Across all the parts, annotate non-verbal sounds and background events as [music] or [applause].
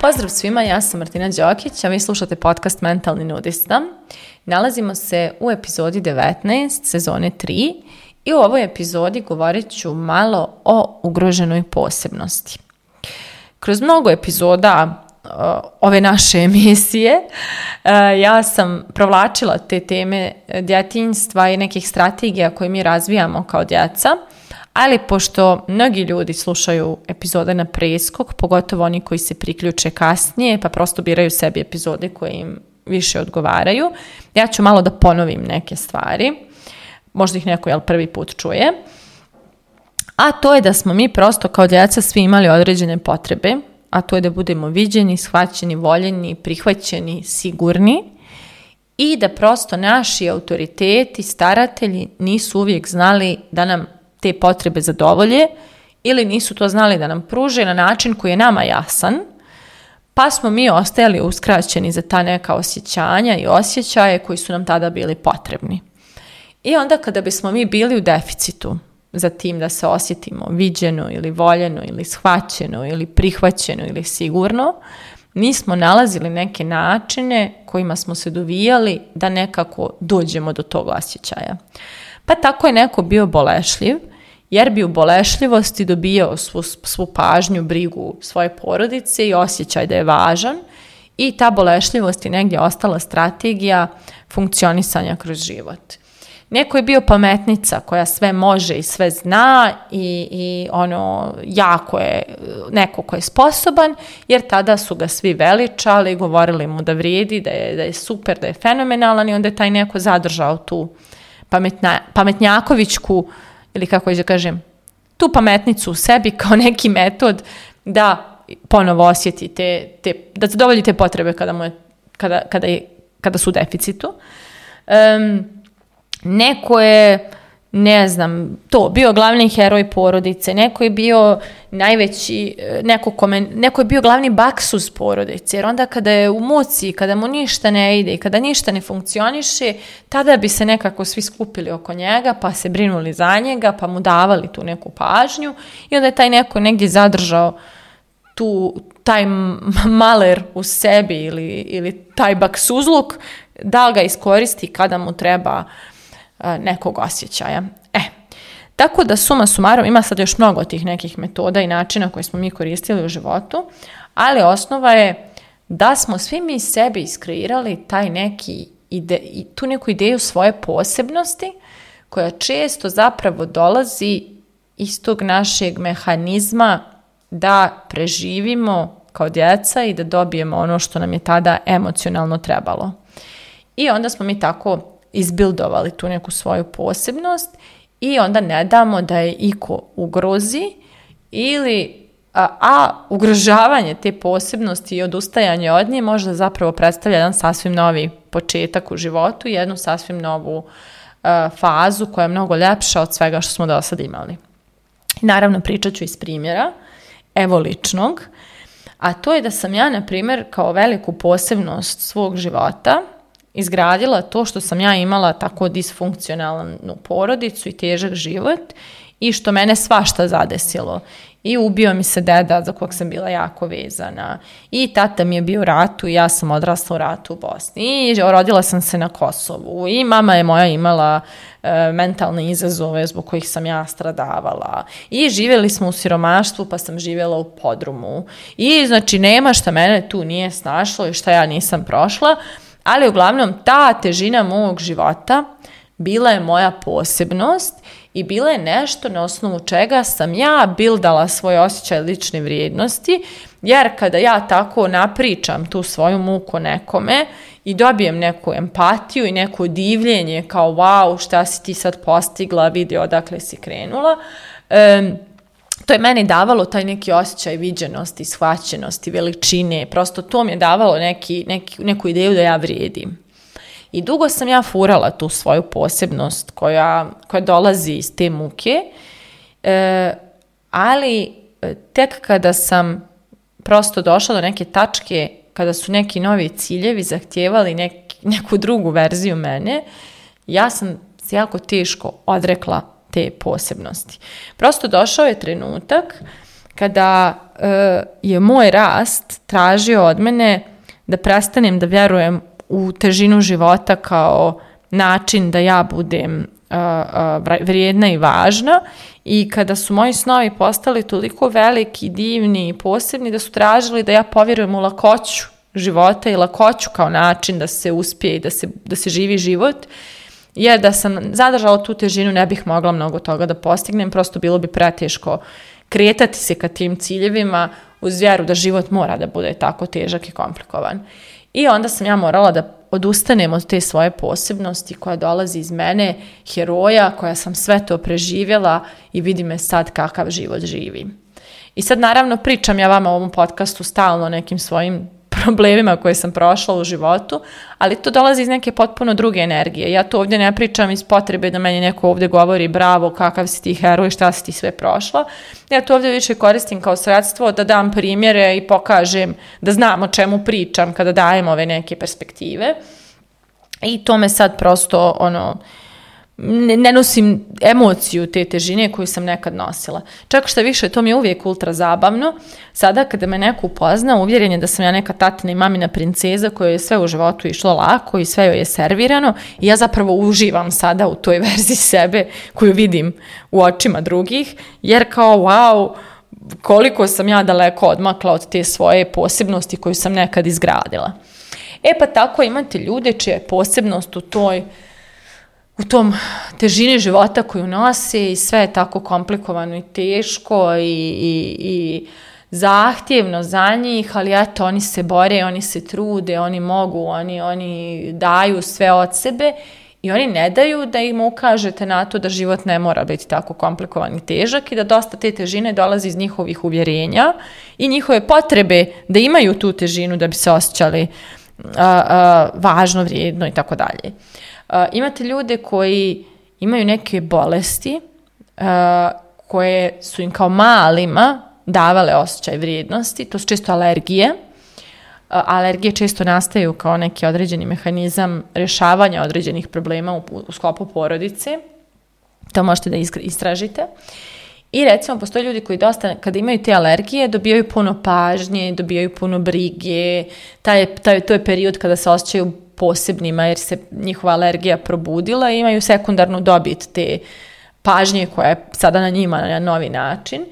Pozdrav svima, ja sam Martina Đokić, a vi slušate podcast Mentalni nudista. Nalazimo se u epizodi 19, sezone 3 i u ovoj epizodi govorit ću malo o ugroženoj posebnosti. Kroz mnogo epizoda Eh, ove naše [laughs] emisije. Eh, ja sam provlačila te teme djetinjstva i nekih strategija koje mi razvijamo kao djeca, ali pošto mnogi ljudi slušaju epizode na preskok, pogotovo oni koji se priključe kasnije, pa prosto biraju sebi epizode koje im više odgovaraju, ja ću malo da ponovim neke stvari. Možda ih neko jel, prvi put čuje. A to je da smo mi prosto kao djeca svi imali određene potrebe a to je da budemo viđeni, shvaćeni, voljeni, prihvaćeni, sigurni i da prosto naši autoriteti, staratelji nisu uvijek znali da nam te potrebe zadovolje ili nisu to znali da nam pruže na način koji je nama jasan, pa smo mi ostajali uskraćeni za ta neka osjećanja i osjećaje koji su nam tada bili potrebni. I onda kada bismo mi bili u deficitu, za tim da se osjetimo viđeno ili voljeno ili shvaćeno ili prihvaćeno ili sigurno, mi smo nalazili neke načine kojima smo se dovijali da nekako dođemo do tog osjećaja. Pa tako je neko bio bolešljiv, jer bi u bolešljivosti dobijao svu, svu pažnju, brigu svoje porodice i osjećaj da je važan i ta bolešljivost je negdje ostala strategija funkcionisanja kroz život. Neko je bio pametnica koja sve može i sve zna i, i ono jako je e, neko ko je sposoban jer tada su ga svi veličali i govorili mu da vrijedi, da je, da je super, da je fenomenalan i onda je taj neko zadržao tu pametna, pametnjakovićku ili kako da kažem, tu pametnicu u sebi kao neki metod da ponovo osjeti te, te da zadovolji te potrebe kada, mu je, kada, kada, je, kada su u deficitu. Um, Neko je, ne znam, to, bio glavni heroj porodice, neko je bio najveći, eh, neko, neko je bio glavni baksuz porodice, jer onda kada je u muci, kada mu ništa ne ide i kada ništa ne funkcioniše, tada bi se nekako svi skupili oko njega, pa se brinuli za njega, pa mu davali tu neku pažnju i onda je taj neko negdje zadržao tu, taj maler u sebi ili, ili taj baksuzluk, da ga iskoristi kada mu treba E, nekog osjećaja. E, tako da suma sumarom ima sad još mnogo tih nekih metoda i načina koje smo mi koristili u životu, ali osnova je da smo svi mi sebi iskreirali taj neki ide, tu neku ideju svoje posebnosti koja često zapravo dolazi iz tog našeg mehanizma da preživimo kao djeca i da dobijemo ono što nam je tada emocionalno trebalo. I onda smo mi tako izbildovali tu neku svoju posebnost i onda ne damo da je iko ugrozi ili a, ugrožavanje te posebnosti i odustajanje od nje možda zapravo predstavlja jedan sasvim novi početak u životu, jednu sasvim novu fazu koja je mnogo ljepša od svega što smo do sad imali. Naravno, pričat ću iz primjera, evo ličnog, a to je da sam ja, na primjer, kao veliku posebnost svog života – izgradila to što sam ja imala tako disfunkcionalnu porodicu i težak život i što mene svašta zadesilo. I ubio mi se deda za kog sam bila jako vezana. I tata mi je bio u ratu i ja sam odrasla u ratu u Bosni. I rodila sam se na Kosovu. I mama je moja imala e, mentalne izazove zbog kojih sam ja stradavala. I živjeli smo u siromaštvu pa sam živjela u podrumu. I znači nema šta mene tu nije snašlo i šta ja nisam prošla. Ali uglavnom ta težina mog života bila je moja posebnost i bila je nešto na osnovu čega sam ja bildala svoj osjećaj lične vrijednosti, jer kada ja tako napričam tu svoju muku nekome i dobijem neku empatiju i neko divljenje kao wow šta si ti sad postigla, vidi odakle si krenula, to je meni davalo taj neki osjećaj viđenosti, shvaćenosti, veličine, prosto to mi je davalo neki, neki, neku ideju da ja vrijedim. I dugo sam ja furala tu svoju posebnost koja, koja dolazi iz te muke, e, ali e, tek kada sam prosto došla do neke tačke, kada su neki novi ciljevi zahtijevali neku drugu verziju mene, ja sam se jako teško odrekla te posebnosti. Prosto došao je trenutak kada e, je moj rast tražio od mene da prestanem da vjerujem u težinu života kao način da ja budem e, e, vrijedna i važna i kada su moji snovi postali toliko veliki, divni i posebni da su tražili da ja povjerujem u lakoću života i lakoću kao način da se uspije i da se, da se živi život jer da sam zadržala tu težinu ne bih mogla mnogo toga da postignem, prosto bilo bi preteško kretati se ka tim ciljevima uz vjeru da život mora da bude tako težak i komplikovan. I onda sam ja morala da odustanem od te svoje posebnosti koja dolazi iz mene, heroja koja sam sve to preživjela i vidi me sad kakav život živim. I sad naravno pričam ja vama u ovom podcastu stalno o nekim svojim problemima koje sam prošla u životu, ali to dolazi iz neke potpuno druge energije. Ja to ovdje ne pričam iz potrebe da meni neko ovdje govori bravo, kakav si ti heroj, šta si ti sve prošla. Ja to ovdje više koristim kao sredstvo da dam primjere i pokažem da znam o čemu pričam kada dajem ove neke perspektive. I to me sad prosto ono ne, nosim emociju te težine koju sam nekad nosila. Čak što više, to mi je uvijek ultra zabavno. Sada kada me neko upozna, uvjeren je da sam ja neka tatina i mamina princeza kojoj je sve u životu išlo lako i sve joj je servirano i ja zapravo uživam sada u toj [laughs] verziji sebe koju vidim u očima drugih, jer kao wow, koliko sam ja daleko odmakla od te svoje posebnosti koju sam nekad izgradila. E pa tako imate ljude čija je posebnost u toj u tom težini života koju nosi i sve je tako komplikovano i teško i, i, zahtjevno za njih, ali eto, oni se bore, oni se trude, oni mogu, oni, oni daju sve od sebe i oni ne daju da im ukažete na to da život ne mora biti tako komplikovan i težak i da dosta te težine dolazi iz njihovih uvjerenja i njihove potrebe da imaju tu težinu da bi se osjećali važno, vrijedno i tako dalje. Eh, imate ljude koji imaju neke bolesti eh, koje su im kao malima davale osjećaj vrijednosti, to su često alergije. Eh, alergije često nastaju kao neki određeni mehanizam rješavanja određenih problema u, sklopu porodice. To možete da istražite. I recimo postoje ljudi koji dosta, kada imaju te alergije, dobijaju puno pažnje, dobijaju puno brige, taj, taj, to je period kada se osjećaju posebnima jer se njihova alergija probudila i imaju sekundarnu dobit te pažnje koja je sada na njima na novi način.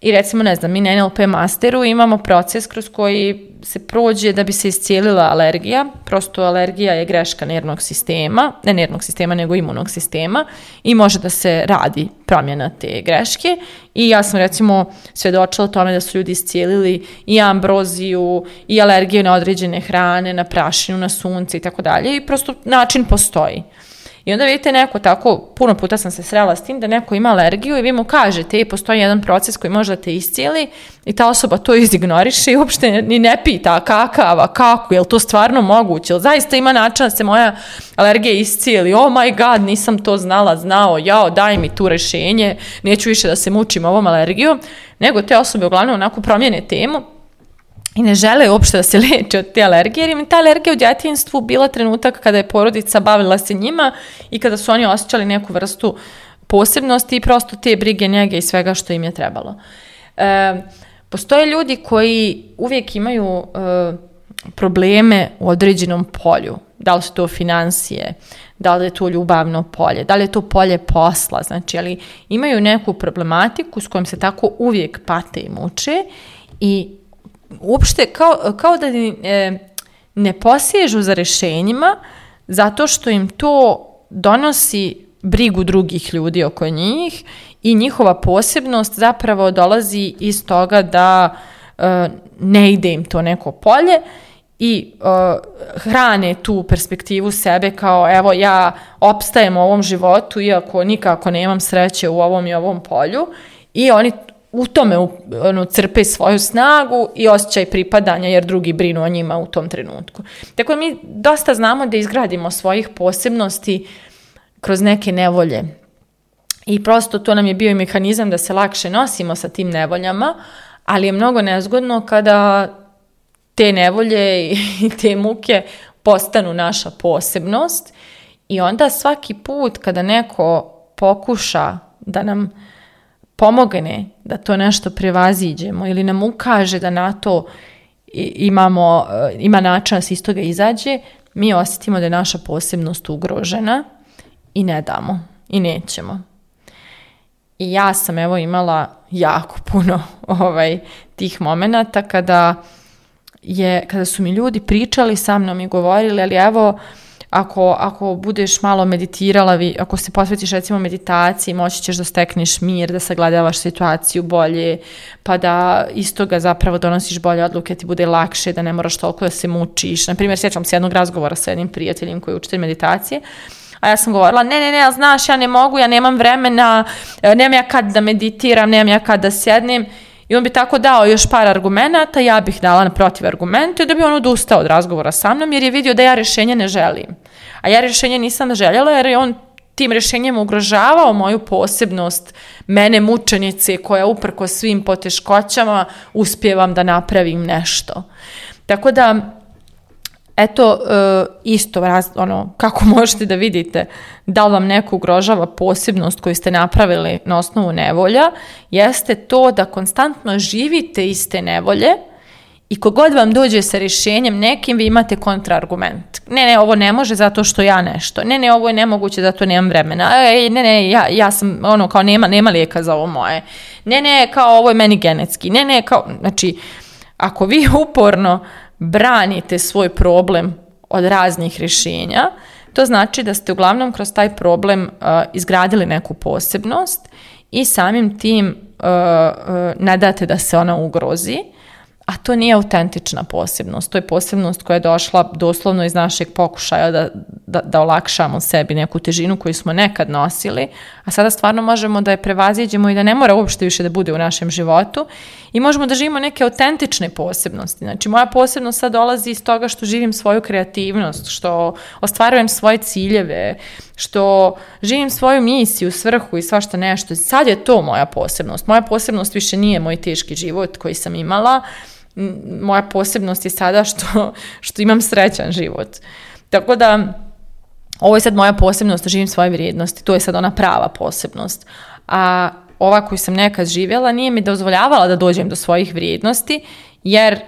I recimo, ne znam, mi na NLP masteru imamo proces kroz koji se prođe da bi se iscijelila alergija. Prosto alergija je greška nervnog sistema, ne nervnog sistema, nego imunog sistema i može da se radi promjena te greške. I ja sam recimo svjedočila tome da su ljudi iscijelili i ambroziju i alergiju na određene hrane, na prašinu, na sunce i tako dalje i prosto način postoji. I onda vidite neko tako, puno puta sam se srela s tim da neko ima alergiju i vi mu kažete i postoji jedan proces koji možda te iscijeli i ta osoba to [laughs] izignoriše i uopšte ni ne pita kakava, kako, je li to stvarno moguće, jel zaista ima način da se moja alergija iscijeli, oh my god, nisam to znala, znao, jao, daj mi tu rešenje, neću više da se mučim ovom alergijom, nego te osobe uglavnom onako promijene temu i ne žele uopšte da se liječe [laughs] od te alergije, jer im ta alergija u djetinstvu bila trenutak kada je porodica bavila se njima i kada su oni osjećali neku vrstu posebnosti i prosto te brige, njege i svega što im je trebalo. E, postoje ljudi koji uvijek imaju e, probleme u određenom polju, da li su to financije, da li je to ljubavno polje, da li je to polje posla, znači, ali imaju neku problematiku s kojom se tako uvijek pate i muče i uopšte kao, kao da e, ne posježu za rešenjima zato što im to donosi brigu drugih ljudi oko njih i njihova posebnost zapravo dolazi iz toga da e, ne ide im to neko polje i e, hrane tu perspektivu sebe kao evo ja opstajem u ovom životu iako nikako nemam sreće u ovom i ovom polju i oni u tome ono, crpe svoju snagu i osjećaj pripadanja jer drugi brinu o njima u tom trenutku. Tako mi dosta znamo da izgradimo svojih posebnosti kroz neke nevolje. I prosto to nam je bio i mehanizam da se lakše nosimo sa tim nevoljama, ali je mnogo nezgodno kada te nevolje i [laughs] te muke postanu naša posebnost i onda svaki put kada neko pokuša da nam pomogne da to nešto prevaziđemo ili nam ukaže da na to imamo, e, ima način da se iz toga izađe, mi osjetimo da je naša posebnost ugrožena i ne damo i nećemo. I ja sam evo imala jako [laughs] puno ovaj, tih momenata kada, je, kada su mi ljudi pričali sa mnom i govorili, ali evo, ako, ako budeš malo meditirala, ako se posvetiš recimo meditaciji, moći ćeš da stekneš mir, da sagledavaš situaciju bolje, pa da iz toga zapravo donosiš bolje odluke, ti bude lakše, da ne moraš toliko da se mučiš. Naprimjer, sjećam se jednog razgovora sa jednim prijateljem koji je učitelj meditacije, a ja sam govorila, ne, ne, ne, znaš, ja ne mogu, ja nemam vremena, e, nemam ja kad da meditiram, nemam ja kad da sjednem. I on bi tako dao još par argumenata, ja bih dala na protiv argumente, da bi on odustao od razgovora sa mnom jer je vidio da ja rješenje ne želim. A ja rješenje nisam željela jer je on tim rješenjem ugrožavao moju posebnost mene mučenice koja uprko svim poteškoćama uspijevam da napravim nešto. Tako da Eto, e, isto, ono, kako [laughs] možete da vidite da li vam neko ugrožava posebnost koju ste napravili na osnovu nevolja, jeste to da konstantno živite iste nevolje i kogod vam dođe sa rješenjem nekim, vi imate kontraargument. Ne, ne, ovo ne može zato što ja nešto. Ne, ne, ovo je nemoguće zato nemam vremena. e ne, ne, ja, ja sam, ono, kao nema, nema lijeka za ovo moje. Ne, ne, kao ovo je meni genetski. Ne, ne, kao, znači, ako vi [laughs] uporno branite svoj problem od raznih rješenja, to znači da ste uglavnom kroz taj problem uh, izgradili neku posebnost i samim tim uh, uh nadate da se ona ugrozi a to nije autentična posebnost. To je posebnost koja je došla doslovno iz našeg pokušaja da, da, da olakšamo sebi neku težinu koju smo nekad nosili, a sada stvarno možemo da je prevaziđemo i da ne mora uopšte više da bude u našem životu i možemo da živimo neke autentične posebnosti. Znači, moja posebnost sad dolazi iz toga što živim svoju kreativnost, što ostvarujem svoje ciljeve, što živim svoju misiju, svrhu i svašta nešto. Sad je to moja posebnost. Moja posebnost više nije moj teški život koji sam imala, moja posebnost je sada što, što imam srećan život. Tako da, ovo je sad moja posebnost, živim svoje vrijednosti, to je sad ona prava posebnost. A ova koju sam nekad živjela nije mi dozvoljavala da dođem do svojih vrijednosti, jer e,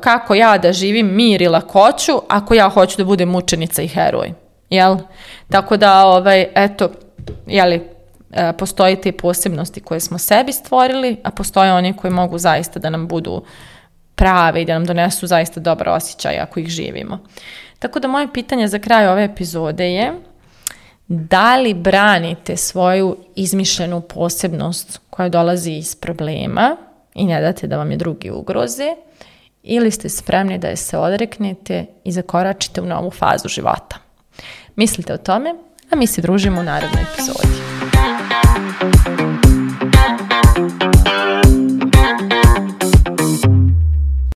kako ja da živim mir i lakoću ako ja hoću da budem mučenica i heroj. Jel? Tako da, ovaj, eto, jeli, e, postoje te posebnosti koje smo sebi stvorili, a postoje oni koji mogu zaista da nam budu prave i da nam donesu zaista dobar osjećaj ako ih živimo. Tako da moje pitanje za kraj ove epizode je da li branite svoju izmišljenu posebnost koja dolazi iz problema i ne date da vam je drugi ugroze ili ste spremni da je se odreknete i zakoračite u novu fazu života. Mislite o tome, a mi se družimo u narodnoj epizodi.